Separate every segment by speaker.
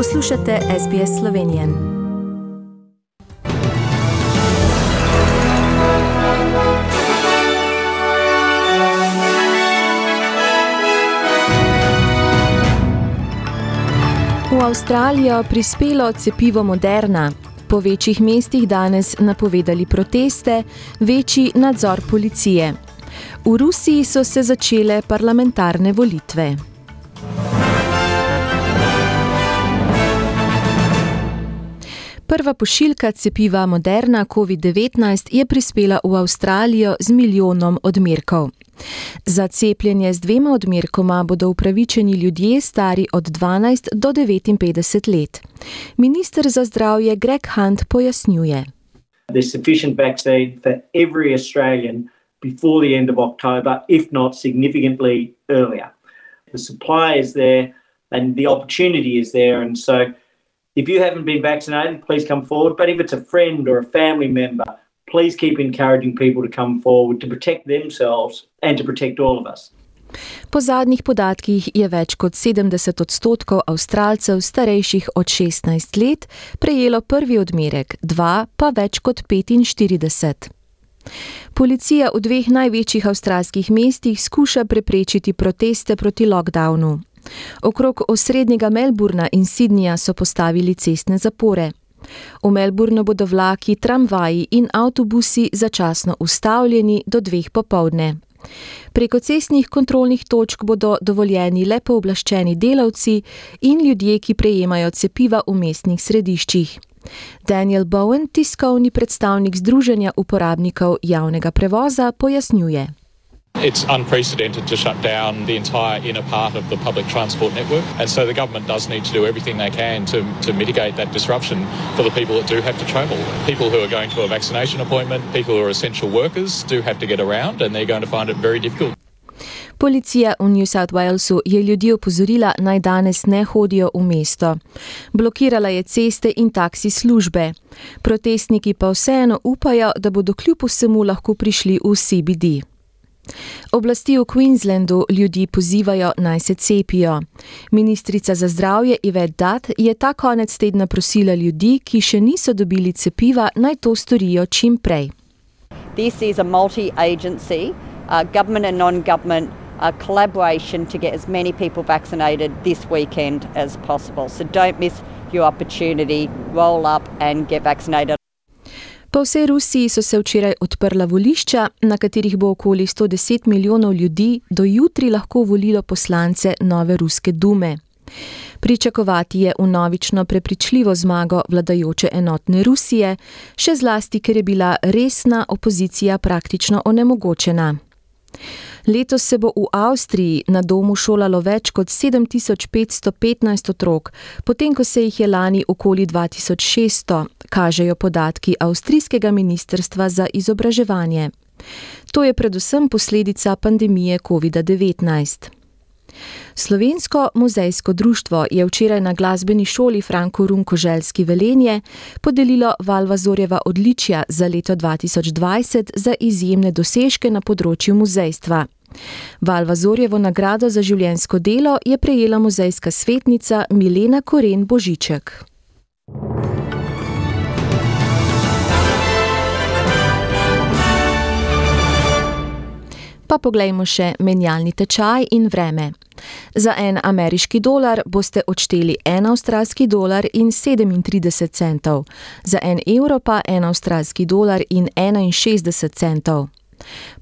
Speaker 1: Poslušate SBS Slovenijo. V Avstralijo prispelo cepivo Moderna. Po večjih mestih danes napovedali proteste, večji nadzor policije. V Rusiji so se začele parlamentarne volitve. Prva pošiljka cepiva Moderna COVID-19 je prispela v Avstralijo z milijonom odmerkov. Za cepljenje z dvema odmerkoma bodo upravičeni ljudje stari od 12 do 59 let. Minister za zdravje Greg Hunt pojasnjuje.
Speaker 2: There's sufficient vaccine for every Australian before the end of October, if not significantly earlier. The supply is there and the opportunity is there. And so, if you haven't been vaccinated, please come forward. But if it's a friend or a family member, please keep encouraging people to come forward to protect themselves and to protect all of us.
Speaker 1: Po zadnjih podatkih je več kot 70 odstotkov Avstralcev starejših od 16 let prejelo prvi odmerek, dva pa več kot 45. Policija v dveh največjih avstralskih mestih skuša preprečiti proteste proti lockdownu. Okrog osrednjega Melburna in Sydneyja so postavili cestne zapore. V Melbournu bodo vlaki, tramvaji in avtobusi začasno ustavljeni do dveh popovdne. Preko cestnih kontrolnih točk bodo dovoljeni le pooblaščeni delavci in ljudje, ki prejemajo cepiva v mestnih središčih. Daniel Bowen, tiskovni predstavnik Združenja uporabnikov javnega prevoza, pojasnjuje.
Speaker 3: It's unprecedented to shut down the entire inner part of the public transport network. And so the government does need to do everything they can to, to mitigate that disruption for the people that do have to travel. People who are going to a vaccination appointment, people who are essential workers do have to get around and they're going to find it very difficult.
Speaker 1: Policija v New South Walesu je ljudi opozorila, naj danes ne hodijo v mesto. Blokirala je ceste in taksi službe. Protestniki pa vseeno upajo, da bodo kljub vsemu lahko prišli v CBD. Oblasti v Queenslandu ljudi pozivajo naj se cepijo. Ministrica za zdravje Ivet Dat je ta konec tedna prosila ljudi, ki še niso dobili cepiva, naj to storijo čim prej.
Speaker 4: This is a multi-agency, uh, government and non-government uh, collaboration to get as many people vaccinated this weekend as possible. So don't miss your opportunity. Roll up and get vaccinated.
Speaker 1: Po vsej Rusiji so se včeraj odprla volišča, na katerih bo okoli 110 milijonov ljudi do jutri lahko volilo poslance nove ruske dume. Pričakovati je unovično prepričljivo zmago vladajoče enotne Rusije, še zlasti, ker je bila resna opozicija praktično onemogočena. Letos se bo v Avstriji na domu šolalo več kot 7515 otrok, potem ko se jih je lani okoli 2600, kažejo podatki Avstrijskega ministrstva za izobraževanje. To je predvsem posledica pandemije COVID-19. Slovensko muzejsko društvo je včeraj na glasbeni šoli Franko Runkoželjski Velenje podelilo Valvazorjeva odličja za leto 2020 za izjemne dosežke na področju muzejstva. Valvazorjevo nagrado za življensko delo je prejela muzejska svetnica Milena Koren Božiček. Pa poglejmo še menjalni tečaj in vreme. Za en ameriški dolar boste odšteli en avstralski dolar in 37 centov, za en evro pa en avstralski dolar in 61 centov.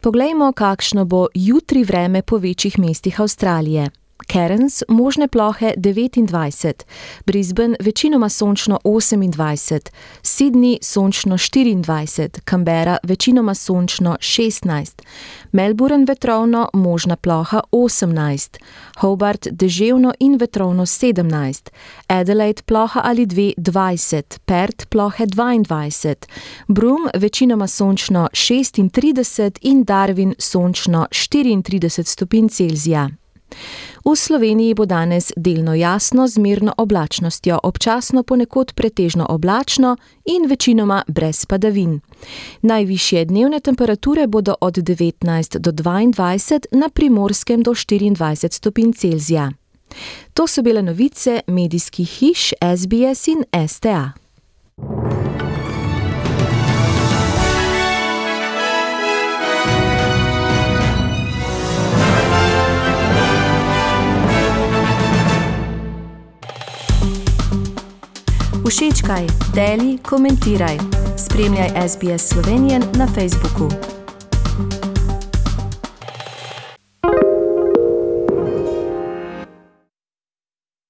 Speaker 1: Poglejmo, kakšno bo jutri vreme po večjih mestih Avstralije. Cairns možne plohe 29, Brisbane večinoma sončno 28, Sydney sončno 24, Canberra večinoma sončno 16, Melbourne vetrovno možna ploha 18, Hobart deževno in vetrovno 17, Adelaide ploha ali 2 20, Perth plohe 22, Broome večinoma sončno 36 in Darwin sončno 34 stopinj Celzija. V Sloveniji bo danes delno jasno z mirno oblačnostjo, občasno ponekod pretežno oblačno in večinoma brez padavin. Najvišje dnevne temperature bodo od 19 do 22, na primorskem do 24 stopinj Celzija. To so bile novice medijskih hiš SBS in STA. Všečkaj, deli, komentiraj. Spremljaj SBS Slovenijo na Facebooku.